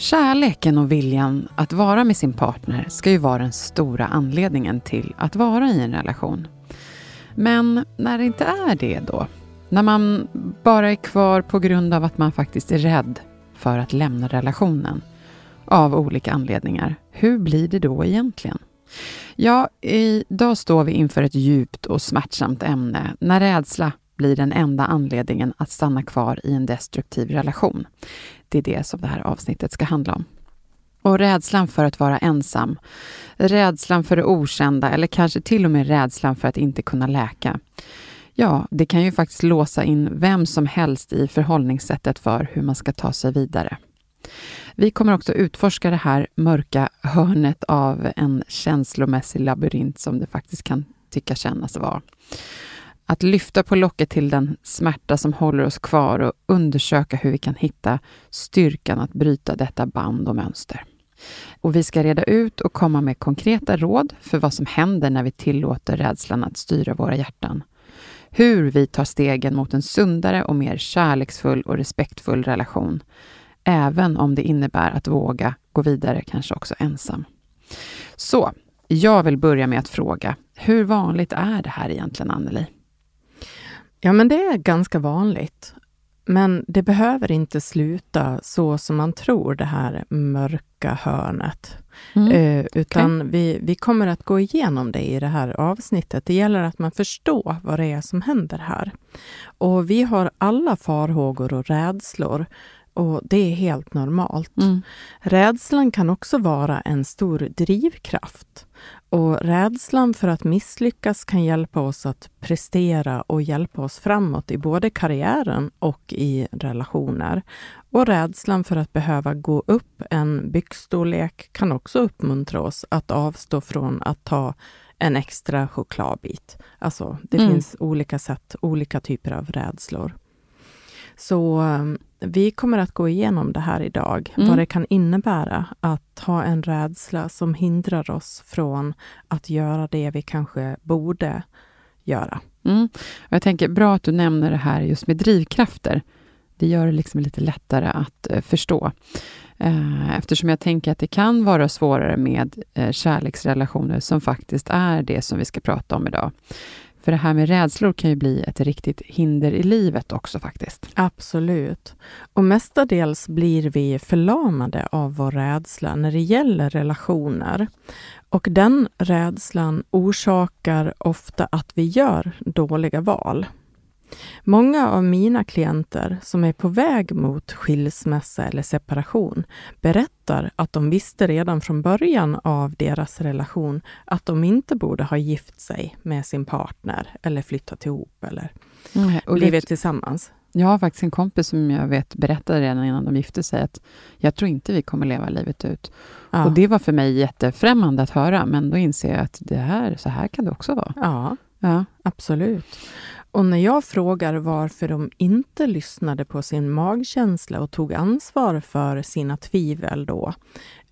Kärleken och viljan att vara med sin partner ska ju vara den stora anledningen till att vara i en relation. Men när det inte är det då? När man bara är kvar på grund av att man faktiskt är rädd för att lämna relationen av olika anledningar. Hur blir det då egentligen? Ja, idag står vi inför ett djupt och smärtsamt ämne när rädsla blir den enda anledningen att stanna kvar i en destruktiv relation. Det är det som det här avsnittet ska handla om. Och rädslan för att vara ensam, rädslan för det okända eller kanske till och med rädslan för att inte kunna läka. Ja, det kan ju faktiskt låsa in vem som helst i förhållningssättet för hur man ska ta sig vidare. Vi kommer också utforska det här mörka hörnet av en känslomässig labyrint som det faktiskt kan tycka kännas vara. Att lyfta på locket till den smärta som håller oss kvar och undersöka hur vi kan hitta styrkan att bryta detta band och mönster. Och vi ska reda ut och komma med konkreta råd för vad som händer när vi tillåter rädslan att styra våra hjärtan. Hur vi tar stegen mot en sundare och mer kärleksfull och respektfull relation. Även om det innebär att våga gå vidare, kanske också ensam. Så, jag vill börja med att fråga, hur vanligt är det här egentligen, Anneli? Ja, men det är ganska vanligt. Men det behöver inte sluta så som man tror, det här mörka hörnet. Mm. Eh, utan okay. vi, vi kommer att gå igenom det i det här avsnittet. Det gäller att man förstår vad det är som händer här. Och vi har alla farhågor och rädslor. Och det är helt normalt. Mm. Rädslan kan också vara en stor drivkraft. Och rädslan för att misslyckas kan hjälpa oss att prestera och hjälpa oss framåt i både karriären och i relationer. Och rädslan för att behöva gå upp en byxstorlek kan också uppmuntra oss att avstå från att ta en extra chokladbit. Alltså, det mm. finns olika sätt, olika typer av rädslor. Så um, vi kommer att gå igenom det här idag, mm. vad det kan innebära att ha en rädsla som hindrar oss från att göra det vi kanske borde göra. Mm. Jag tänker, bra att du nämner det här just med drivkrafter. Det gör det liksom lite lättare att uh, förstå. Uh, eftersom jag tänker att det kan vara svårare med uh, kärleksrelationer som faktiskt är det som vi ska prata om idag. För det här med rädslor kan ju bli ett riktigt hinder i livet också faktiskt. Absolut. Och mestadels blir vi förlamade av vår rädsla när det gäller relationer. Och den rädslan orsakar ofta att vi gör dåliga val. Många av mina klienter som är på väg mot skilsmässa eller separation berättar att de visste redan från början av deras relation att de inte borde ha gift sig med sin partner eller flyttat ihop eller mm, blivit tillsammans. Jag har faktiskt en kompis som jag vet berättade redan innan de gifte sig att jag tror inte vi kommer leva livet ut. Ja. Och det var för mig jättefrämmande att höra, men då inser jag att det här, så här kan det också vara. Ja, ja. absolut. Och när jag frågar varför de inte lyssnade på sin magkänsla och tog ansvar för sina tvivel då,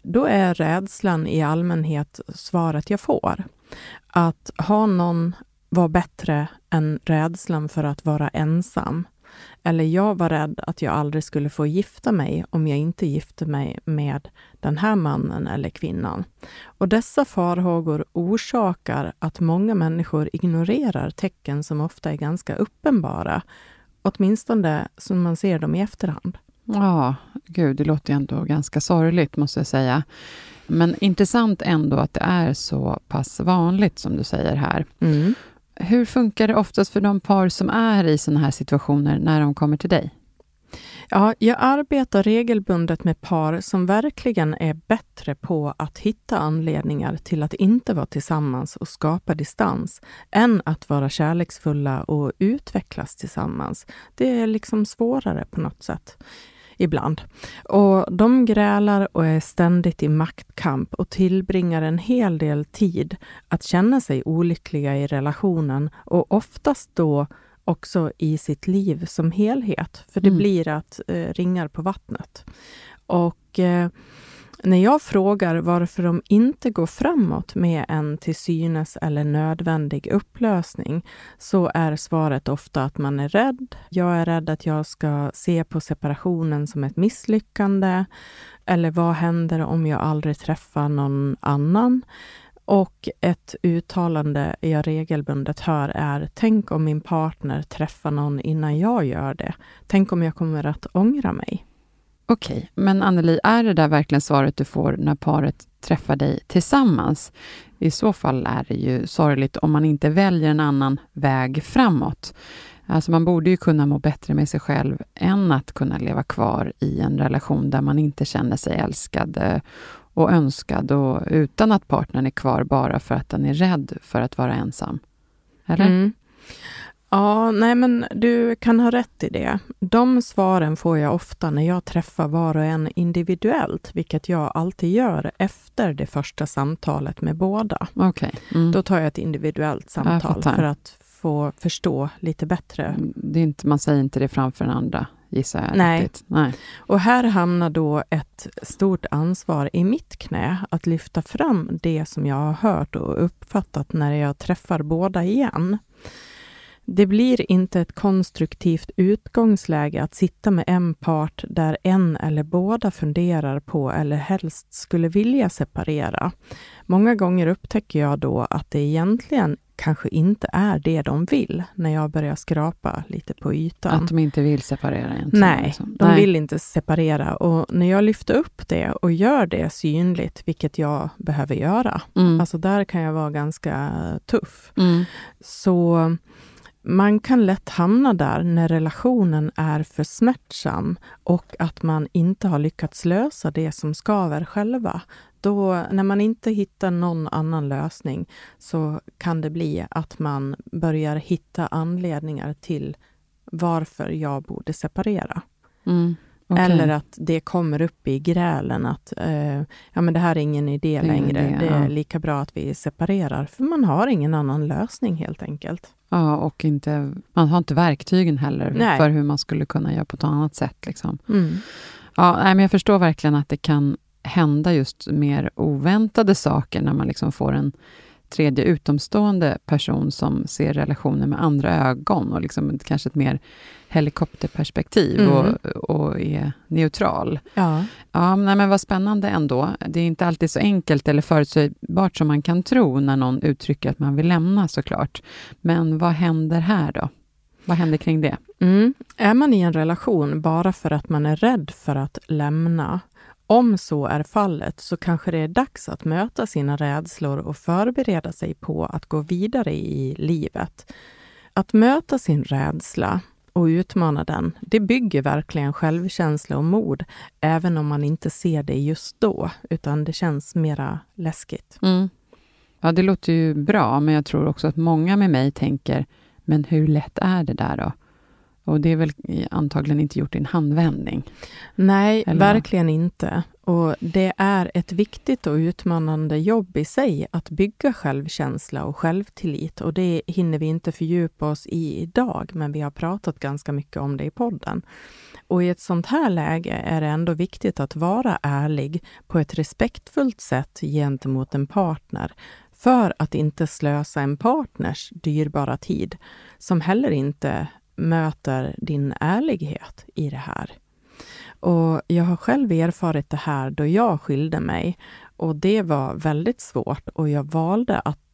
då är rädslan i allmänhet svaret jag får. Att ha någon var bättre än rädslan för att vara ensam. Eller jag var rädd att jag aldrig skulle få gifta mig om jag inte gifte mig med den här mannen eller kvinnan. Och dessa farhågor orsakar att många människor ignorerar tecken som ofta är ganska uppenbara åtminstone som man ser dem i efterhand. Ja, gud, det låter ju ändå ganska sorgligt, måste jag säga. Men intressant ändå att det är så pass vanligt, som du säger här. Mm. Hur funkar det oftast för de par som är i sådana här situationer när de kommer till dig? Ja, jag arbetar regelbundet med par som verkligen är bättre på att hitta anledningar till att inte vara tillsammans och skapa distans, än att vara kärleksfulla och utvecklas tillsammans. Det är liksom svårare på något sätt ibland. Och de grälar och är ständigt i maktkamp och tillbringar en hel del tid att känna sig olyckliga i relationen och oftast då också i sitt liv som helhet. För det Mm. blir att eh, ringar på vattnet. Och eh, när jag frågar varför de inte går framåt med en till synes eller nödvändig upplösning, så är svaret ofta att man är rädd. Jag är rädd att jag ska se på separationen som ett misslyckande. Eller vad händer om jag aldrig träffar någon annan? Och ett uttalande jag regelbundet hör är Tänk om min partner träffar någon innan jag gör det. Tänk om jag kommer att ångra mig. Okej, men Anneli, är det där verkligen svaret du får när paret träffar dig tillsammans? I så fall är det ju sorgligt om man inte väljer en annan väg framåt. Alltså man borde ju kunna må bättre med sig själv än att kunna leva kvar i en relation där man inte känner sig älskad eh, och önskad och utan att partnern är kvar bara för att den är rädd för att vara ensam. Eller? Mm. Ja, nej men du kan ha rätt i det. De svaren får jag ofta när jag träffar var och en individuellt, vilket jag alltid gör efter det första samtalet med båda. Okej. Mm. Då tar jag ett individuellt samtal för att få förstå lite bättre. Det är inte, man säger inte det framför den andra, gissar jag. Nej. Riktigt. Nej. Och här hamnar då ett stort ansvar i mitt knä att lyfta fram det som jag har hört och uppfattat när jag träffar båda igen. Det blir inte ett konstruktivt utgångsläge att sitta med en part där en eller båda funderar på eller helst skulle vilja separera. Många gånger upptäcker jag då att det egentligen kanske inte är det de vill när jag börjar skrapa lite på ytan. Att de inte vill separera egentligen. Nej, liksom. de vill inte separera. Och när jag lyfter upp det och gör det synligt, vilket jag behöver göra, Mm. alltså där kan jag vara ganska tuff, Mm. så man kan lätt hamna där när relationen är för smärtsam och att man inte har lyckats lösa det som skaver själva. Då, när man inte hittar någon annan lösning så kan det bli att man börjar hitta anledningar till varför jag borde separera. Mm. Okej. Eller att det kommer upp i grälen att eh, ja, men det här är ingen idé Det längre. idé, det är ja. lika bra att vi separerar. För man har ingen annan lösning helt enkelt. Ja, och inte, man har inte verktygen heller Nej. för hur man skulle kunna göra på ett annat sätt. Liksom. Mm. Ja, nej, men jag förstår verkligen att det kan hända just mer oväntade saker när man liksom får en tredje utomstående person som ser relationen med andra ögon och liksom kanske ett mer helikopterperspektiv Mm. och, och är neutral. Ja. Ja, nej, men vad spännande ändå. Det är inte alltid så enkelt eller förutsägbart som man kan tro när någon uttrycker att man vill lämna såklart. Men vad händer här då? Vad händer kring det? Mm. Är man i en relation bara för att man är rädd för att lämna, om så är fallet så kanske det är dags att möta sina rädslor och förbereda sig på att gå vidare i livet. Att möta sin rädsla och utmana den, det bygger verkligen självkänsla och mod, även om man inte ser det just då, utan det känns mera läskigt. Mm. Ja, det låter ju bra, men jag tror också att många med mig tänker, men hur lätt är det där då? Och det är väl antagligen inte gjort i en handvändning. Nej, Eller? verkligen inte. Och det är ett viktigt och utmanande jobb i sig att bygga självkänsla och självtillit. Och det hinner vi inte fördjupa oss i idag, men vi har pratat ganska mycket om det i podden. Och i ett sånt här läge är det ändå viktigt att vara ärlig på ett respektfullt sätt gentemot en partner, för att inte slösa en partners dyrbara tid, som heller inte möter din ärlighet i det här. Och jag har själv erfarit det här då jag skilde mig och det var väldigt svårt och jag valde att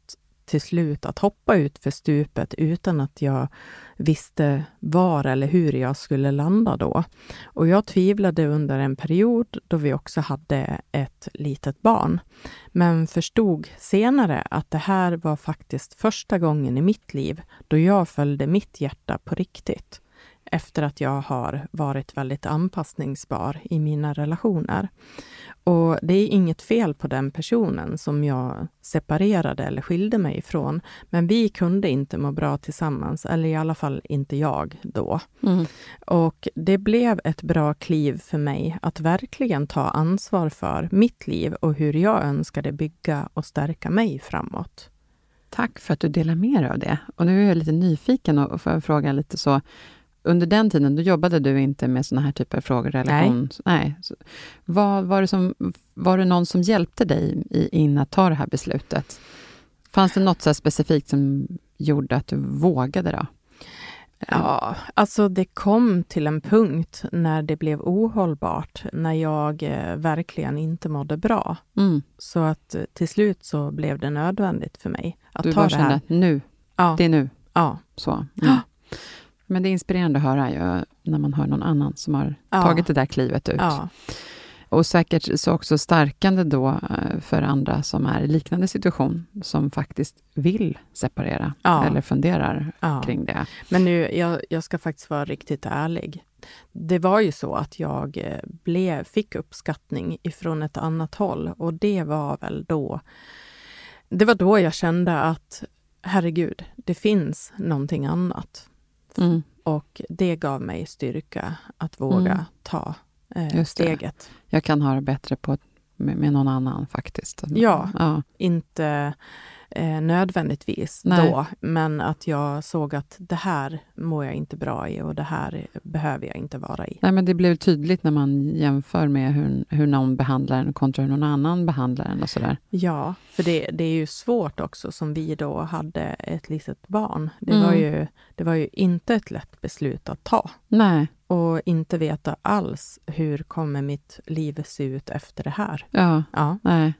till slut att hoppa ut för stupet utan att jag visste var eller hur jag skulle landa då. Och jag tvivlade under en period då vi också hade ett litet barn. Men förstod senare att det här var faktiskt första gången i mitt liv då jag följde mitt hjärta på riktigt efter att jag har varit väldigt anpassningsbar i mina relationer. Och det är inget fel på den personen som jag separerade eller skilde mig ifrån. Men vi kunde inte må bra tillsammans, eller i alla fall inte jag då. Mm. Och det blev ett bra kliv för mig att verkligen ta ansvar för mitt liv och hur jag önskade bygga och stärka mig framåt. Tack för att du delar med dig av det. Och nu är jag lite nyfiken och får fråga lite så, under den tiden, då jobbade du inte med såna här typer av frågor? Relation. Nej. Nej. Vad, var, det som, var det någon som hjälpte dig i, in att ta det här beslutet? Fanns det något så specifikt som gjorde att du vågade? då? Ja, alltså det kom till en punkt när det blev ohållbart, när jag eh, verkligen inte mådde bra. Mm. Så att eh, till slut så blev det nödvändigt för mig att du ta det här. Du kände, nu, ja. det är nu. Ja. Så. Mm. Men det är inspirerande att höra ju, när man hör någon annan som har ja. tagit det där klivet ut. Ja. Och säkert så också stärkande då eh, för andra som är i liknande situation, som faktiskt vill separera ja. eller funderar kring det. Men nu, jag, jag ska faktiskt vara riktigt ärlig. Det var ju så att jag eh, blev, fick uppskattning ifrån ett annat håll och det var väl då det var då jag kände att herregud, det finns någonting annat. Mm. Och det gav mig styrka att våga mm. ta eh, steget. Jag kan ha det bättre på, med, med någon annan faktiskt. Ja, ja. inte eh, nödvändigtvis Nej. då, men att jag såg att det här mår jag inte bra i och det här behöver jag inte vara i. Nej, men det blev tydligt när man jämför med hur, hur någon behandlar en kontra hur någon annan behandlar en och sådär. Ja, för det, det är ju svårt också som vi då hade ett litet barn. Det, mm. var ju, det var ju inte ett lätt beslut att ta. Nej. Och inte veta alls hur kommer mitt liv se ut efter det här. Ja, ja. nej.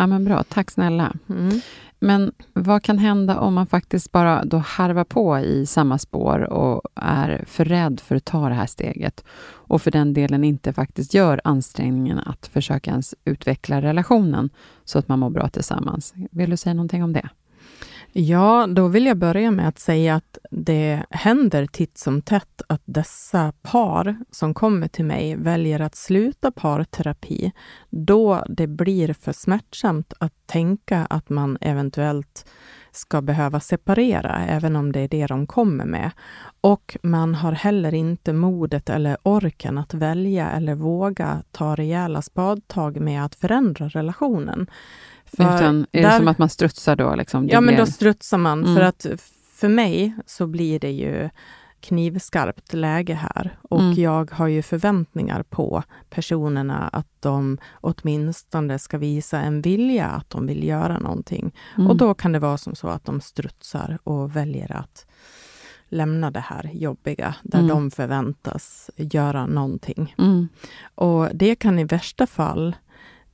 Ja, men bra. Tack snälla. Mm. Men vad kan hända om man faktiskt bara då harvar på i samma spår och är för rädd för att ta det här steget och för den delen inte faktiskt gör ansträngningen att försöka ens utveckla relationen så att man mår bra tillsammans? Vill du säga någonting om det? Ja, då vill jag börja med att säga att det händer titt som tätt att dessa par som kommer till mig väljer att sluta parterapi då det blir för smärtsamt att tänka att man eventuellt ska behöva separera, även om det är det de kommer med. Och man har heller inte modet eller orken att välja eller våga ta rejäla spadtag med att förändra relationen. För Utan är där, det som att man strutsar då? Liksom? ja, blir... men då strutsar man. Mm. För att för mig så blir det ju knivskarpt läge här. Och mm. jag har ju förväntningar på personerna att de åtminstone ska visa en vilja att de vill göra någonting. Mm. Och då kan det vara som så att de strutsar och väljer att lämna det här jobbiga, där mm. de förväntas göra någonting. Mm. Och det kan i värsta fall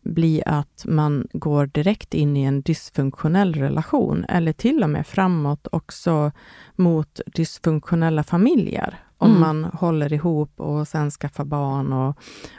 bli att man går direkt in i en dysfunktionell relation eller till och med framåt också mot dysfunktionella familjer. Om mm. man håller ihop och sen skaffar barn. Och,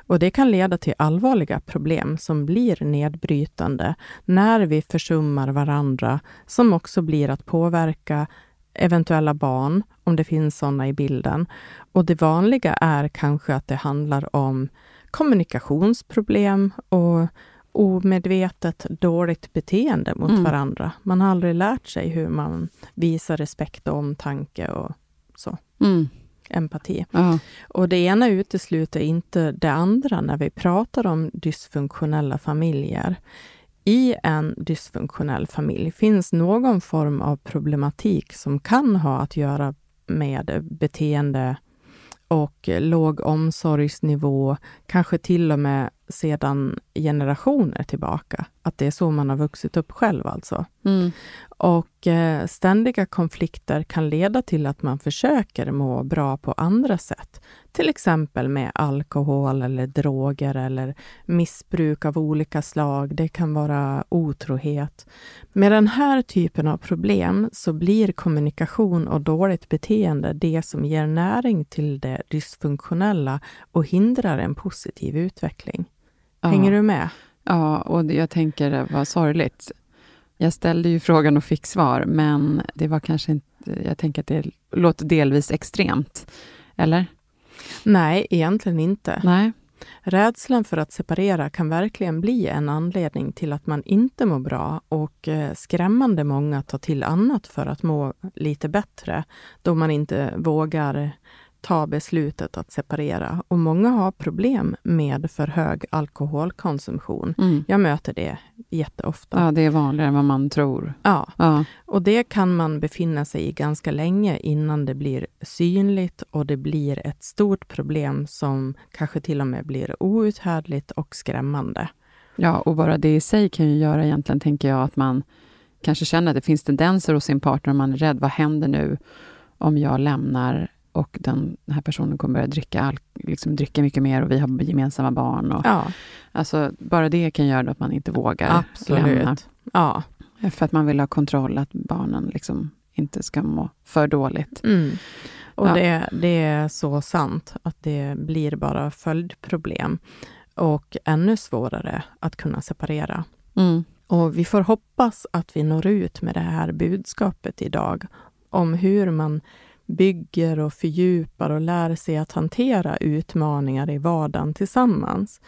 och det kan leda till allvarliga problem som blir nedbrytande när vi försummar varandra, som också blir att påverka eventuella barn, om det finns sådana i bilden. Och det vanliga är kanske att det handlar om kommunikationsproblem och omedvetet dåligt beteende mot mm. varandra. Man har aldrig lärt sig hur man visar respekt och omtanke och så. Mm. Empati. Ja. Och det ena utesluter inte det andra när vi pratar om dysfunktionella familjer. I en dysfunktionell familj finns någon form av problematik som kan ha att göra med beteende och låg omsorgsnivå, kanske till och med sedan generationer tillbaka. Att det är så man har vuxit upp själv alltså. Mm. Och eh, ständiga konflikter kan leda till att man försöker må bra på andra sätt. Till exempel med alkohol eller droger eller missbruk av olika slag. Det kan vara otrohet. Med den här typen av problem så blir kommunikation och dåligt beteende det som ger näring till det dysfunktionella och hindrar en positiv utveckling. Hänger ja. du med? Ja, och jag tänker vad sorgligt. Jag ställde ju frågan och fick svar, men det var kanske inte... Jag tänker att det låter delvis extremt. Eller? Nej, egentligen inte. Nej. Rädslan för att separera kan verkligen bli en anledning till att man inte mår bra och eh, skrämmande många tar till annat för att må lite bättre, då man inte vågar ta beslutet att separera. Och många har problem med för hög alkoholkonsumtion. Mm. Jag möter det jätteofta. Ja, det är vanligare än vad man tror. Ja, Ja. och det kan man befinna sig i ganska länge innan det blir synligt och det blir ett stort problem som kanske till och med blir outhärdligt och skrämmande. ja, och bara det i sig kan ju göra egentligen, tänker jag, att man kanske känner att det finns tendenser hos sin partner, och man är rädd. Vad händer nu om jag lämnar och den här personen kommer börja dricka, liksom dricka mycket mer och vi har gemensamma barn. Och, Ja, Alltså, bara det kan göra att man inte vågar lämna. absolut. Ja. För att man vill ha kontroll, att barnen liksom inte ska må för dåligt. Mm. Och Ja. det, det är så sant att det blir bara följdproblem och ännu svårare att kunna separera. Mm. Och vi får hoppas att vi når ut med det här budskapet idag om hur man bygger och fördjupar och lär sig att hantera utmaningar i vardagen tillsammans.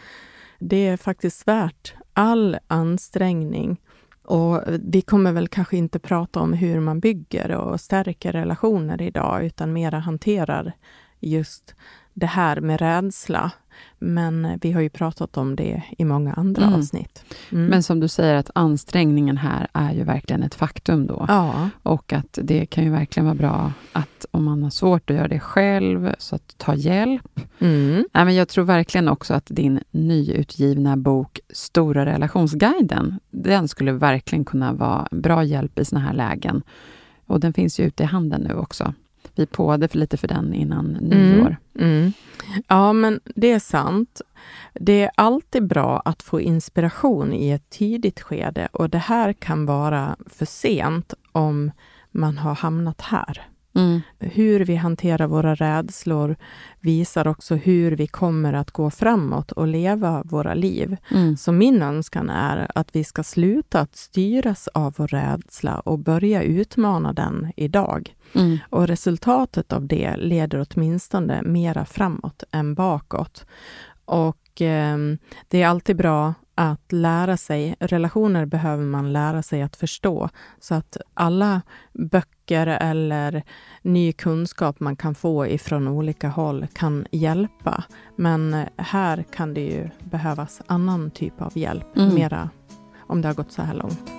Det är faktiskt värt all ansträngning. Och vi kommer väl kanske inte prata om hur man bygger och stärker relationer idag, utan mera hanterar just det här med rädsla. Men vi har ju pratat om det i många andra Mm. avsnitt. Mm. Men som du säger, att ansträngningen här är ju verkligen ett faktum då. ja, Och att det kan ju verkligen vara bra att om man har svårt att göra det själv, så att ta hjälp. mm. Nej, men jag tror verkligen också att din nyutgivna bok Stora relationsguiden, den skulle verkligen kunna vara bra hjälp i såna här lägen. Och den finns ju ute i handeln nu också. Vi påade för lite för den innan nyår. Mm, mm. Ja, men det är sant. Det är alltid bra att få inspiration i ett tidigt skede och det här kan vara för sent om man har hamnat här. Mm. Hur vi hanterar våra rädslor visar också hur vi kommer att gå framåt och leva våra liv. Mm. Så min önskan är att vi ska sluta att styras av vår rädsla och börja utmana den idag. Mm. Och resultatet av det leder åtminstone mera framåt än bakåt. Och eh, det är alltid bra att lära sig. Relationer behöver man lära sig att förstå. Så att alla böcker eller ny kunskap man kan få ifrån olika håll kan hjälpa. Men här kan det ju behövas annan typ av hjälp. Mm. Mera om det har gått så här långt.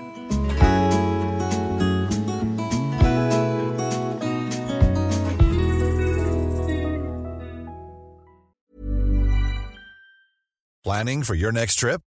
Planning for your next trip?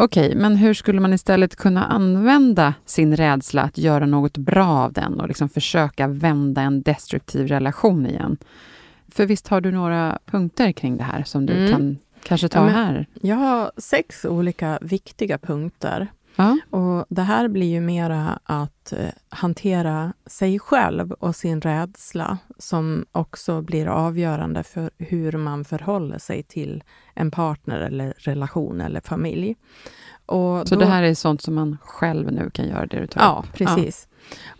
Okej, men hur skulle man istället kunna använda sin rädsla att göra något bra av den och liksom försöka vända en destruktiv relation igen? För visst har du några punkter kring det här som du Mm. kan Kanske ta Ja, men- här? Jag har sex olika viktiga punkter. Ja. Och Det här blir ju mera att eh, hantera sig själv och sin rädsla som också blir avgörande för hur man förhåller sig till en partner eller relation eller familj. Och Så då- det här är sånt som man själv nu kan göra, det du tar Ja, upp? precis.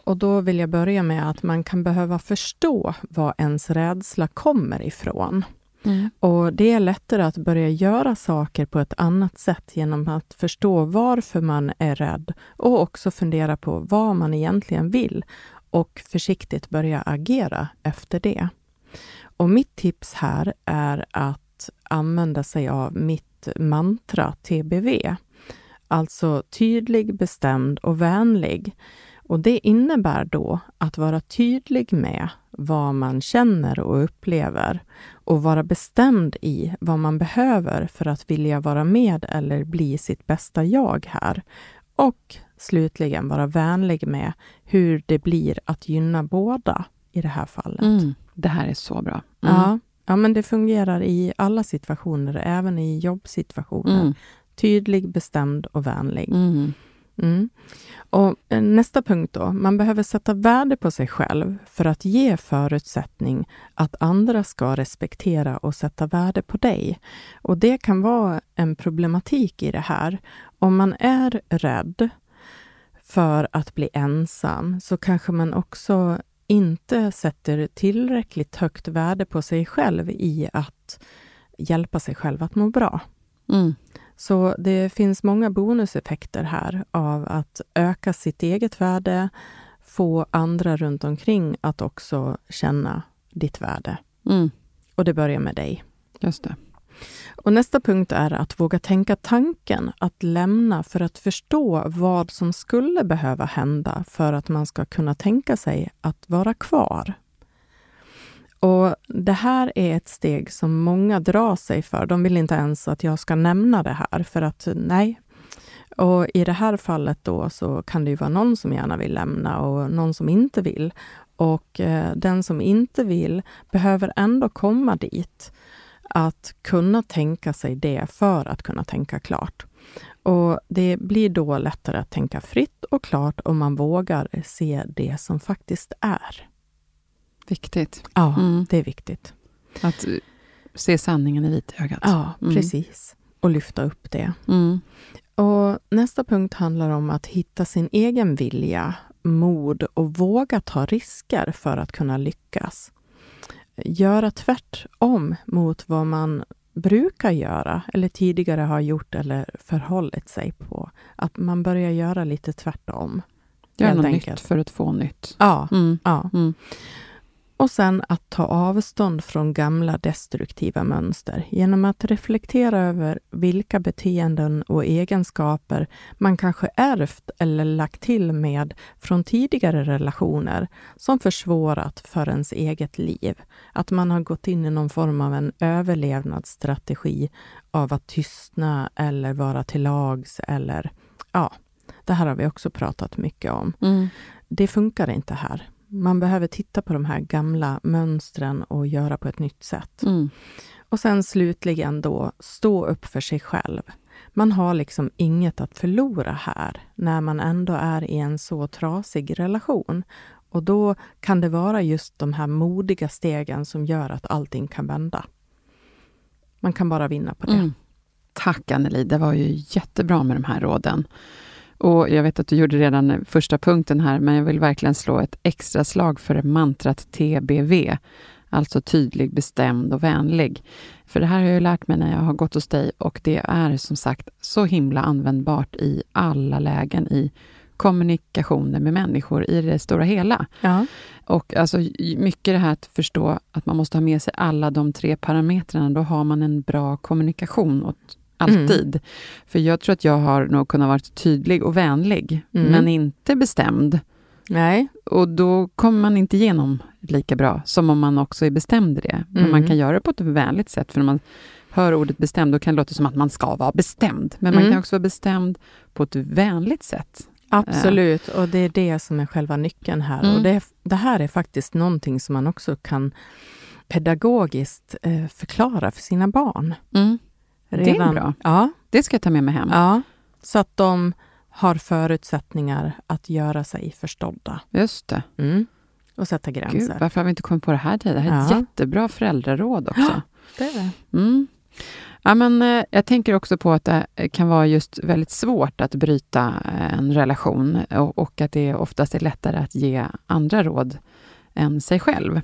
Och då vill jag börja med att man kan behöva förstå var ens rädsla kommer ifrån. Mm. Och det är lättare att börja göra saker på ett annat sätt genom att förstå varför man är rädd och också fundera på vad man egentligen vill och försiktigt börja agera efter det. Och mitt tips här är att använda sig av mitt mantra TBV. Alltså tydlig, bestämd och vänlig. Och det innebär då att vara tydlig med vad man känner och upplever och vara bestämd i vad man behöver för att vilja vara med eller bli sitt bästa jag här. Och slutligen vara vänlig med hur det blir att gynna båda i det här fallet. Mm. Det här är så bra. Mm. Ja, ja, men det fungerar i alla situationer, även i jobbsituationer. Mm. Tydlig, bestämd och vänlig. Mm. Och eh, nästa punkt då. Man behöver sätta värde på sig själv för att ge förutsättning att andra ska respektera och sätta värde på dig. Och det kan vara en problematik i det här. Om man är rädd för att bli ensam så kanske man också inte sätter tillräckligt högt värde på sig själv i att hjälpa sig själv att må bra. Mm. Så det finns många bonuseffekter här av att öka sitt eget värde, få andra runt omkring att också känna ditt värde. Mm. Och det börjar med dig. Just det. Och nästa punkt är att våga tänka tanken att lämna för att förstå vad som skulle behöva hända för att man ska kunna tänka sig att vara kvar. Och Det här är ett steg som många drar sig för. De vill inte ens att jag ska nämna det här, för att nej. Och I det här fallet då så kan det ju vara någon som gärna vill lämna och någon som inte vill. Och eh, den som inte vill behöver ändå komma dit att kunna tänka sig det för att kunna tänka klart. Och Det blir då lättare att tänka fritt och klart om man vågar se det som faktiskt är. Viktigt. Ja, Mm. det är viktigt. Att eh, se sanningen i vitögat. Ja, Mm. precis. Och lyfta upp det. Mm. Och Nästa punkt handlar om att hitta sin egen vilja, mod och våga ta risker för att kunna lyckas. Göra tvärtom mot vad man brukar göra eller tidigare har gjort eller förhållit sig på. Att man börjar göra lite tvärtom. Gör helt något enkelt. nytt för att få nytt. Ja, Mm. ja. Mm. Och sen att ta avstånd från gamla destruktiva mönster genom att reflektera över vilka beteenden och egenskaper man kanske ärvt eller lagt till med från tidigare relationer som försvårat för ens eget liv. Att man har gått in i någon form av en överlevnadsstrategi av att tystna eller vara till lags eller ja, det här har vi också pratat mycket om Mm. det funkar inte här. Man behöver titta på de här gamla mönstren och göra på ett nytt sätt. Mm. Och sen slutligen då, stå upp för sig själv. Man har liksom inget att förlora här, när man ändå är i en så trasig relation. Och då kan det vara just de här modiga stegen som gör att allting kan vända. Man kan bara vinna på det. Mm. Tack Anneli, det var ju jättebra med de här råden. Och jag vet att du gjorde redan första punkten här, men jag vill verkligen slå ett extra slag för mantrat TBV, alltså tydlig, bestämd och vänlig. För det här har jag lärt mig när jag har gått hos dig och det är som sagt så himla användbart i alla lägen i kommunikationer med människor i det stora hela. Ja. Och alltså mycket det här att förstå att man måste ha med sig alla de tre parametrarna, då har man en bra kommunikation åt alltid. För jag tror att jag har nog kunnat vara tydlig och vänlig, Mm. men inte bestämd. Nej. Och då kommer man inte igenom lika bra som om man också är bestämd i det. Men Mm. man kan göra det på ett vänligt sätt, för när man hör ordet bestämd, då kan det låta som att man ska vara bestämd. Men man Mm. kan också vara bestämd på ett vänligt sätt. Absolut, och det är det som är själva nyckeln här. Mm. Och det, det här är faktiskt någonting som man också kan pedagogiskt eh, förklara för sina barn. Mm. Det är bra. Ja, Det ska jag ta med mig hem. ja, så att de har förutsättningar att göra sig förstådda. Just det. Mm. Och sätta Gud, gränser. varför har vi inte kommit på det här tidigare? Det här är ett Ja. jättebra föräldraråd också. Det är det. Mm. Ja, men, eh, jag tänker också på att det kan vara just väldigt svårt att bryta eh, en relation och, och att det oftast är lättare att ge andra råd än sig själv.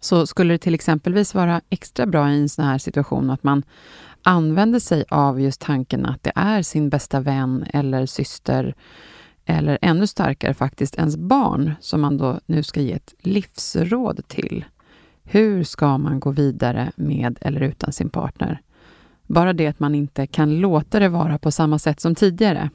Så skulle det till exempelvis vara extra bra i en sån här situation att man använder sig av just tanken att det är sin bästa vän eller syster eller ännu starkare faktiskt ens barn som man då nu ska ge ett livsråd till. Hur ska man gå vidare med eller utan sin partner? Bara det att man inte kan låta det vara på samma sätt som tidigare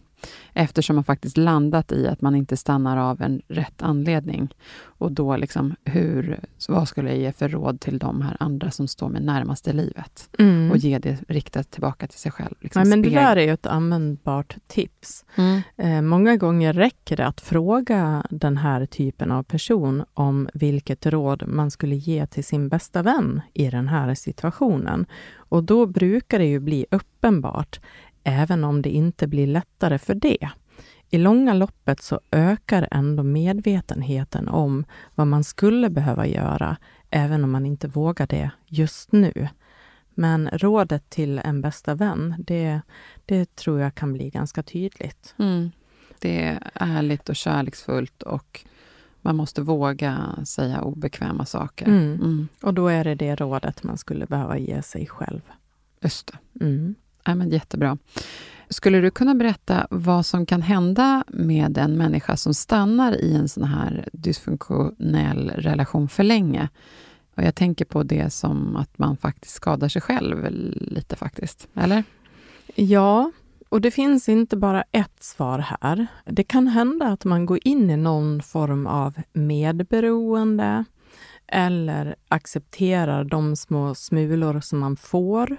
eftersom man faktiskt landat i att man inte stannar av en rätt anledning. Och då, liksom, hur, vad skulle jag ge för råd till de här andra som står mig närmast i livet? Mm. Och ge det riktat tillbaka till sig själv. Liksom Nej, men det där är ju ett användbart tips. Mm. Eh, många gånger räcker det att fråga den här typen av person om vilket råd man skulle ge till sin bästa vän i den här situationen. Och då brukar det ju bli uppenbart, även om det inte blir lättare för det. I långa loppet så ökar ändå medvetenheten om vad man skulle behöva göra, även om man inte vågar det just nu. Men rådet till en bästa vän, det, det tror jag kan bli ganska tydligt. Mm. Det är ärligt och kärleksfullt och man måste våga säga obekväma saker. Mm. Mm. Och då är det det rådet man skulle behöva ge sig själv. Just det. Ja, men jättebra. Skulle du kunna berätta vad som kan hända med en människa som stannar i en sån här dysfunktionell relation för länge? Och jag tänker på det som att man faktiskt skadar sig själv lite faktiskt, eller? Ja, och det finns inte bara ett svar här. Det kan hända att man går in i någon form av medberoende eller accepterar de små smulor som man får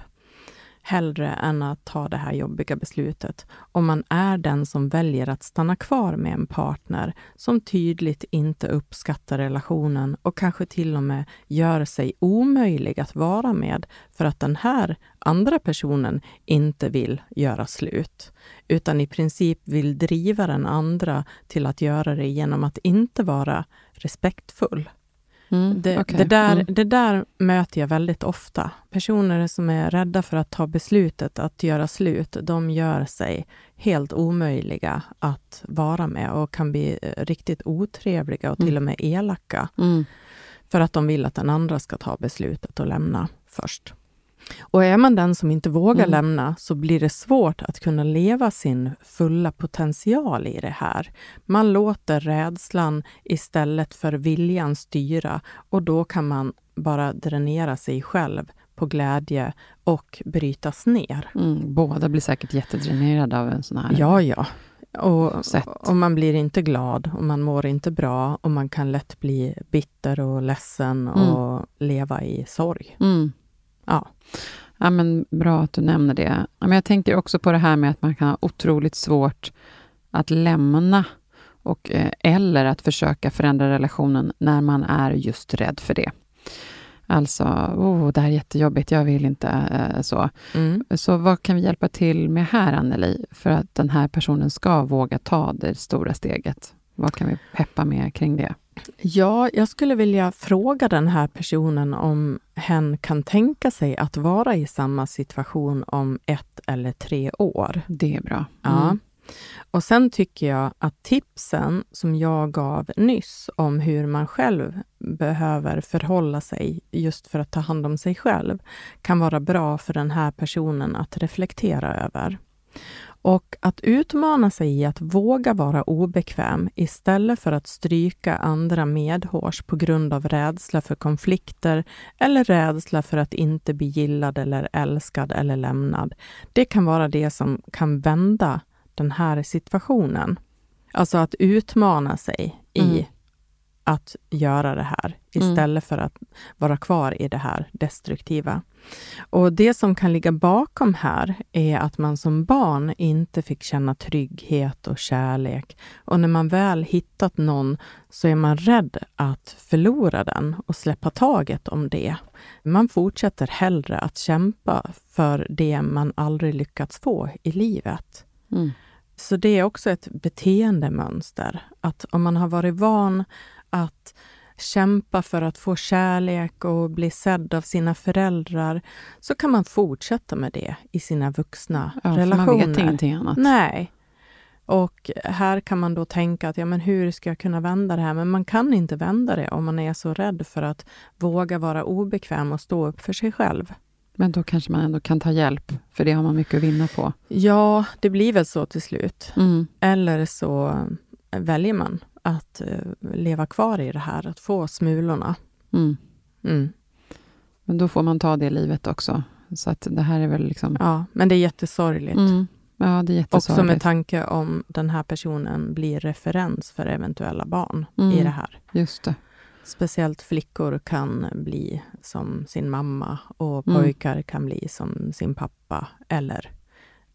hellre än att ta det här jobbiga beslutet. Om man är den som väljer att stanna kvar med en partner som tydligt inte uppskattar relationen och kanske till och med gör sig omöjlig att vara med för att den här andra personen inte vill göra slut, utan i princip vill driva den andra till att göra det genom att inte vara respektfull. Mm, Det, okej. det, där, Mm. det där möter jag väldigt ofta. Personer som är rädda för att ta beslutet att göra slut, de gör sig helt omöjliga att vara med och kan bli eh, riktigt otrevliga och till Mm. och med elaka Mm. för att de vill att den andra ska ta beslutet och lämna först. Och är man den som inte vågar Mm. lämna så blir det svårt att kunna leva sin fulla potential i det här. Man låter rädslan istället för viljan styra och då kan man bara dränera sig själv på glädje och brytas ner. Mm. Båda blir säkert jättedränerade av en sån här Ja, ja. Och, och man blir inte glad och man mår inte bra och man kan lätt bli bitter och ledsen och leva i sorg. Mm. Ja. Ja, men bra att du nämner det. Ja, Men jag tänker också på det här med att man kan ha otroligt svårt att lämna och, eh, eller att försöka förändra relationen när man är just rädd för det. Alltså, oh, det här är jättejobbigt, jag vill inte eh, så. Mm. Så vad kan vi hjälpa till med här, Anneli, för att den här personen ska våga ta det stora steget? Vad kan vi peppa med kring det? Ja, jag skulle vilja fråga den här personen om hen kan tänka sig att vara i samma situation om ett eller tre år. Det är bra. Ja. Mm. Och sen tycker jag att tipsen som jag gav nyss om hur man själv behöver förhålla sig just för att ta hand om sig själv kan vara bra för den här personen att reflektera över. Och att utmana sig i att våga vara obekväm istället för att stryka andra medhårs på grund av rädsla för konflikter eller rädsla för att inte bli gillad eller älskad eller lämnad. Det kan vara det som kan vända den här situationen. Alltså att utmana sig i Mm att göra det här Mm. istället för att vara kvar i det här destruktiva. Och det som kan ligga bakom här är att man som barn inte fick känna trygghet och kärlek. Och när man väl hittat någon så är man rädd att förlora den och släppa taget om det. Man fortsätter hellre att kämpa för det man aldrig lyckats få i livet. Mm. Så det är också ett beteendemönster. Att om man har varit van att kämpa för att få kärlek och bli sedd av sina föräldrar, så kan man fortsätta med det i sina vuxna Ja, relationer. man vet ingenting annat. Nej. Och här kan man då tänka att ja, men hur ska jag kunna vända det här? Men man kan inte vända det om man är så rädd för att våga vara obekväm och stå upp för sig själv. Men då kanske man ändå kan ta hjälp, för det har man mycket att vinna på. Ja, det blir väl så till slut. Mm. Eller så väljer man att eh, leva kvar i det här, att få smulorna. Mm. Mm. Men då får man ta det livet också. Så att det här är väl liksom... Ja, men det är jättesorgligt. Mm. Ja, det är Också jättesorgligt. med tanke om den här personen blir referens för eventuella barn Mm. i det här. Just det. Speciellt flickor kan bli som sin mamma och Mm. pojkar kan bli som sin pappa eller,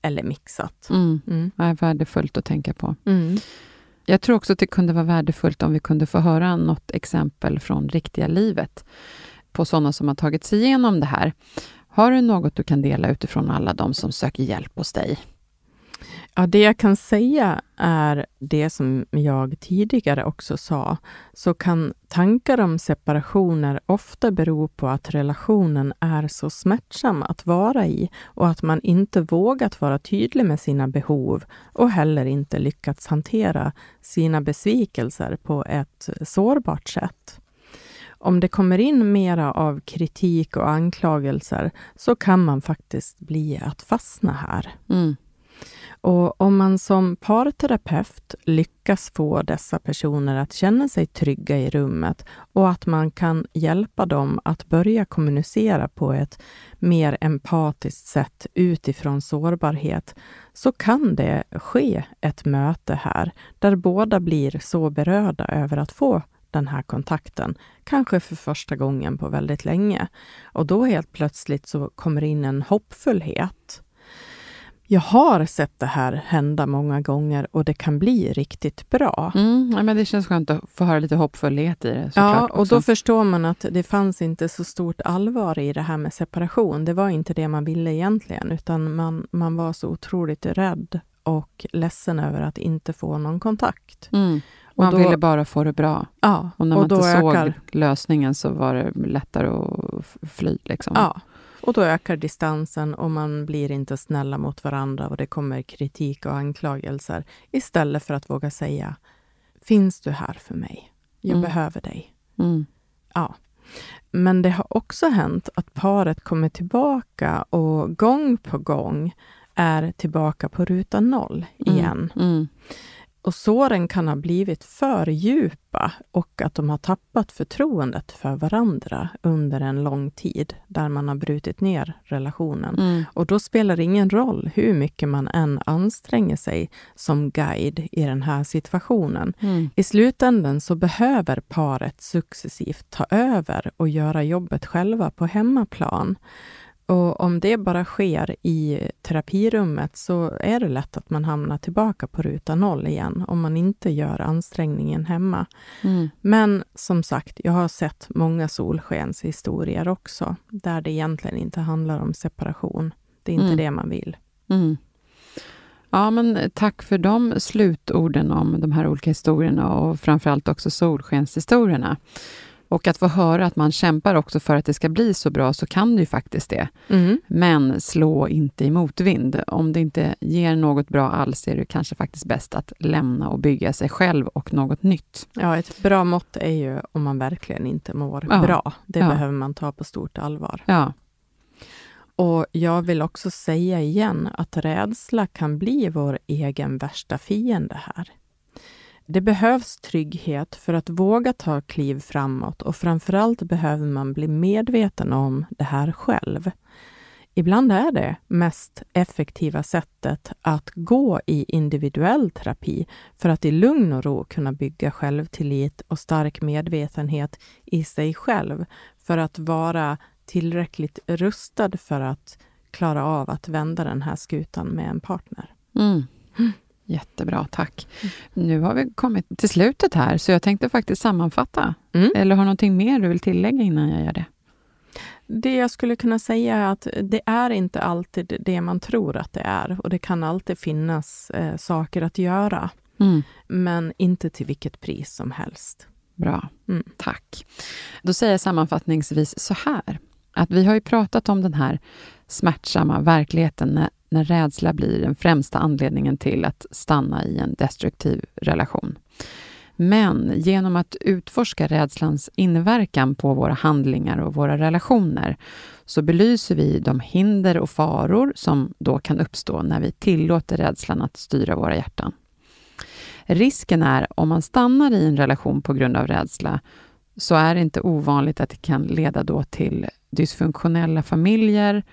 eller mixat. Mm. Mm. Är värdefullt att tänka på. Jag tror också att det kunde vara värdefullt om vi kunde få höra något exempel från riktiga livet på sådana som har tagit sig igenom det här. Har du något du kan dela utifrån alla de som söker hjälp hos dig? Ja, det jag kan säga är det som jag tidigare också sa, så kan tankar om separationer ofta bero på att relationen är så smärtsam att vara i och att man inte vågat vara tydlig med sina behov och heller inte lyckats hantera sina besvikelser på ett sårbart sätt. Om det kommer in mera av kritik och anklagelser så kan man faktiskt bli att fastna här. Mm. Och om man som parterapeut lyckas få dessa personer att känna sig trygga i rummet och att man kan hjälpa dem att börja kommunicera på ett mer empatiskt sätt utifrån sårbarhet, så kan det ske ett möte här där båda blir så berörda över att få den här kontakten, kanske för första gången på väldigt länge. Och då helt plötsligt så kommer in en hoppfullhet. Jag har sett det här hända många gånger och det kan bli riktigt bra. Mm. Ja, men det känns skönt att få höra lite hoppfullhet i det. Ja, och också. då förstår man att det fanns inte så stort allvar i det här med separation. Det var inte det man ville egentligen, utan man, man var så otroligt rädd och ledsen över att inte få någon kontakt. Mm. Man då- ville bara få det bra. Ja, Och när och man då inte såg ökar, lösningen så var det lättare att fly. Liksom. ja, och då ökar distansen och man blir inte snälla mot varandra och det kommer kritik och anklagelser istället för att våga säga Finns du här för mig? Jag Mm. behöver dig. Mm. Ja. Men det har också hänt att paret kommer tillbaka och gång på gång är tillbaka på ruta noll igen. Mm. Och såren kan ha blivit för djupa och att de har tappat förtroendet för varandra under en lång tid, där man har brutit ner relationen. Mm. Och då spelar det ingen roll hur mycket man än anstränger sig som guide i den här situationen. Mm. I slutändan så behöver paret successivt ta över och göra jobbet själva på hemmaplan. Och om det bara sker i terapirummet så är det lätt att man hamnar tillbaka på ruta noll igen om man inte gör ansträngningen hemma. Mm. Men som sagt, jag har sett många solskenshistorier också, där det egentligen inte handlar om separation. Det är inte Mm. det man vill. Mm. Ja, men tack för de slutorden om de här olika historierna och framförallt också solskenshistorierna. Och att få höra att man kämpar också för att det ska bli så bra, så kan det ju faktiskt det. Mm. Men slå inte i motvind. Om det inte ger något bra alls är det kanske faktiskt bäst att lämna och bygga sig själv och något nytt. Ja, ett bra mått är ju om man verkligen inte mår Ja. bra. Det Ja. behöver man ta på stort allvar. Ja, Och jag vill också säga igen att rädsla kan bli vår egen värsta fiende här. Det behövs trygghet för att våga ta kliv framåt och framförallt behöver man bli medveten om det här själv. ibland är det mest effektiva sättet att gå i individuell terapi för att i lugn och ro kunna bygga självtillit och stark medvetenhet i sig själv för att vara tillräckligt rustad för att klara av att vända den här skutan med en partner. Mm. Jättebra, tack. Mm. Nu har vi kommit till slutet här, så jag tänkte faktiskt sammanfatta. Mm. Eller har du någonting mer du vill tillägga innan jag gör det? Det jag skulle kunna säga är att det är inte alltid det man tror att det är och det kan alltid finnas eh, saker att göra. Mm. Men inte till vilket pris som helst. Bra, mm. tack. Då säger jag sammanfattningsvis så här, att vi har ju pratat om den här smärtsamma verkligheten när, rädsla blir den främsta anledningen till att stanna i en destruktiv relation. Men genom att utforska rädslans inverkan på våra handlingar och våra relationer så belyser vi de hinder och faror som då kan uppstå när vi tillåter rädslan att styra våra hjärtan. Risken är, om man stannar i en relation på grund av rädsla, så är det inte ovanligt att det kan leda då till dysfunktionella familjer,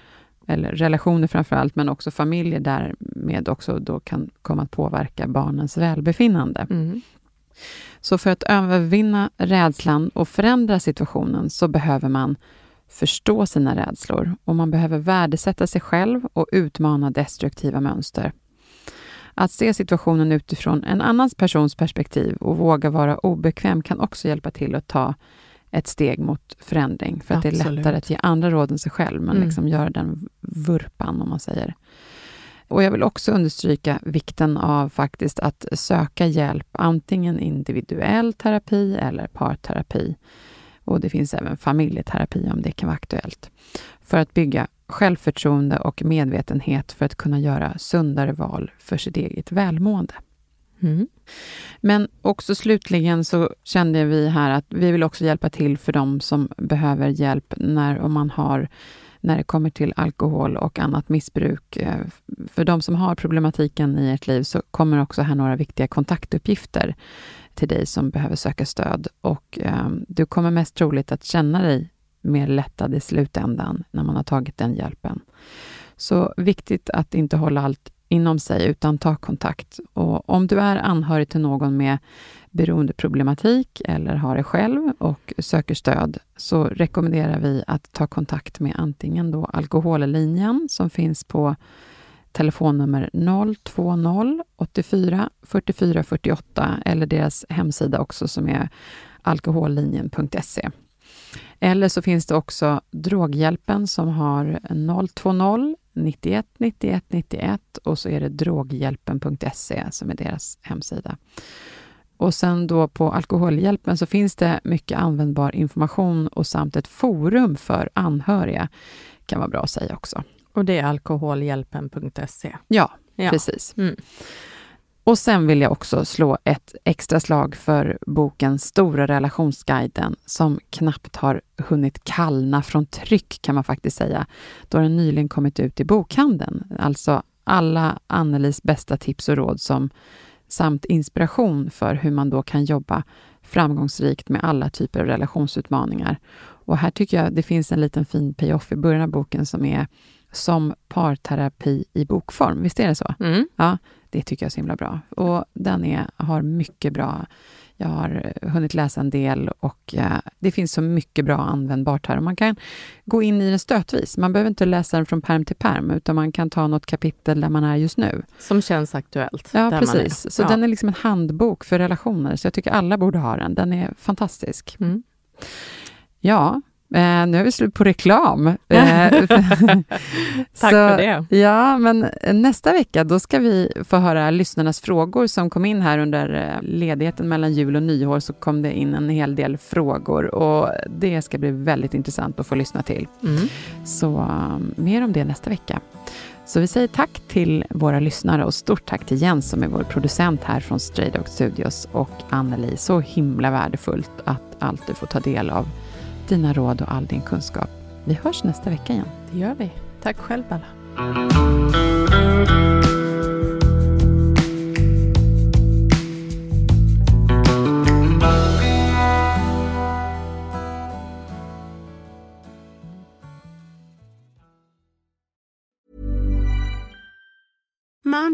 eller relationer framför allt, men också familjer därmed också då kan komma att påverka barnens välbefinnande. Mm. Så för att övervinna rädslan och förändra situationen så behöver man förstå sina rädslor och man behöver värdesätta sig själv och utmana destruktiva mönster. Att se situationen utifrån en annan persons perspektiv och våga vara obekväm kan också hjälpa till att ta ett steg mot förändring. För att Absolut. det är lättare att ge andra råd än sig själv, men mm. liksom göra den vurpan, om man säger. Och jag vill också understryka vikten av faktiskt att söka hjälp, antingen individuell terapi eller parterapi. Och det finns även familjeterapi om det kan vara aktuellt. För att bygga självförtroende och medvetenhet för att kunna göra sundare val för sitt eget välmående. Mm. Men också slutligen så kände vi här att vi vill också hjälpa till för de som behöver hjälp när om man har när det kommer till alkohol och annat missbruk. Eh, för de som har problematiken i ert liv så kommer också här några viktiga kontaktuppgifter till dig som behöver söka stöd. Och eh, du kommer mest troligt att känna dig mer lättad i slutändan när man har tagit den hjälpen. Så viktigt att inte hålla allt inom sig, utan ta kontakt. Och om du är anhörig till någon med beroendeproblematik eller har det själv och söker stöd, så rekommenderar vi att ta kontakt med antingen då Alkohollinjen som finns på telefonnummer 020 84 44 48 eller deras hemsida också som är alkohollinjen.se. Eller så finns det också Droghjälpen som har 020 91 91 91 och så är det droghjälpen.se som är deras hemsida. Och sen då på Alkoholhjälpen så finns det mycket användbar information och samt ett forum för anhöriga, kan vara bra att säga också. Och det är alkoholhjälpen.se? Ja, ja, precis. Mm. Och sen vill jag också slå ett extra slag för boken Stora relationsguiden som knappt har hunnit kallna från tryck kan man faktiskt säga, då den nyligen kommit ut i bokhandeln. Alltså alla Annelies bästa tips och råd som, samt inspiration för hur man då kan jobba framgångsrikt med alla typer av relationsutmaningar. Och här tycker jag det finns en liten fin payoff i början av boken som är som parterapi i bokform. Visst är det så? Mm. Ja, det tycker jag är så himla bra. Och den är, har mycket bra... Jag har hunnit läsa en del och eh, det finns så mycket bra användbart här. Och man kan gå in i den stötvis. Man behöver inte läsa den från perm till perm, utan man kan ta något kapitel där man är just nu. Som känns aktuellt. Ja, precis. Så ja. den är liksom en handbok för relationer, så jag tycker alla borde ha den. Den är fantastisk. Mm. Ja, Eh, nu är vi slut på reklam. Eh, Tack så, för det. Ja, men nästa vecka då ska vi få höra lyssnarnas frågor som kom in här under eh, ledigheten mellan jul och nyår. Så kom det in en hel del frågor och det ska bli väldigt intressant att få lyssna till. Mm. Så um, mer om det nästa vecka. Så vi säger tack till våra lyssnare och stort tack till Jens som är vår producent här från Stray Dog Studios och Anneli. Så himla värdefullt att alltid få ta del av dina råd och all din kunskap. Vi hörs nästa vecka igen. Det gör vi. Tack själv, Bella.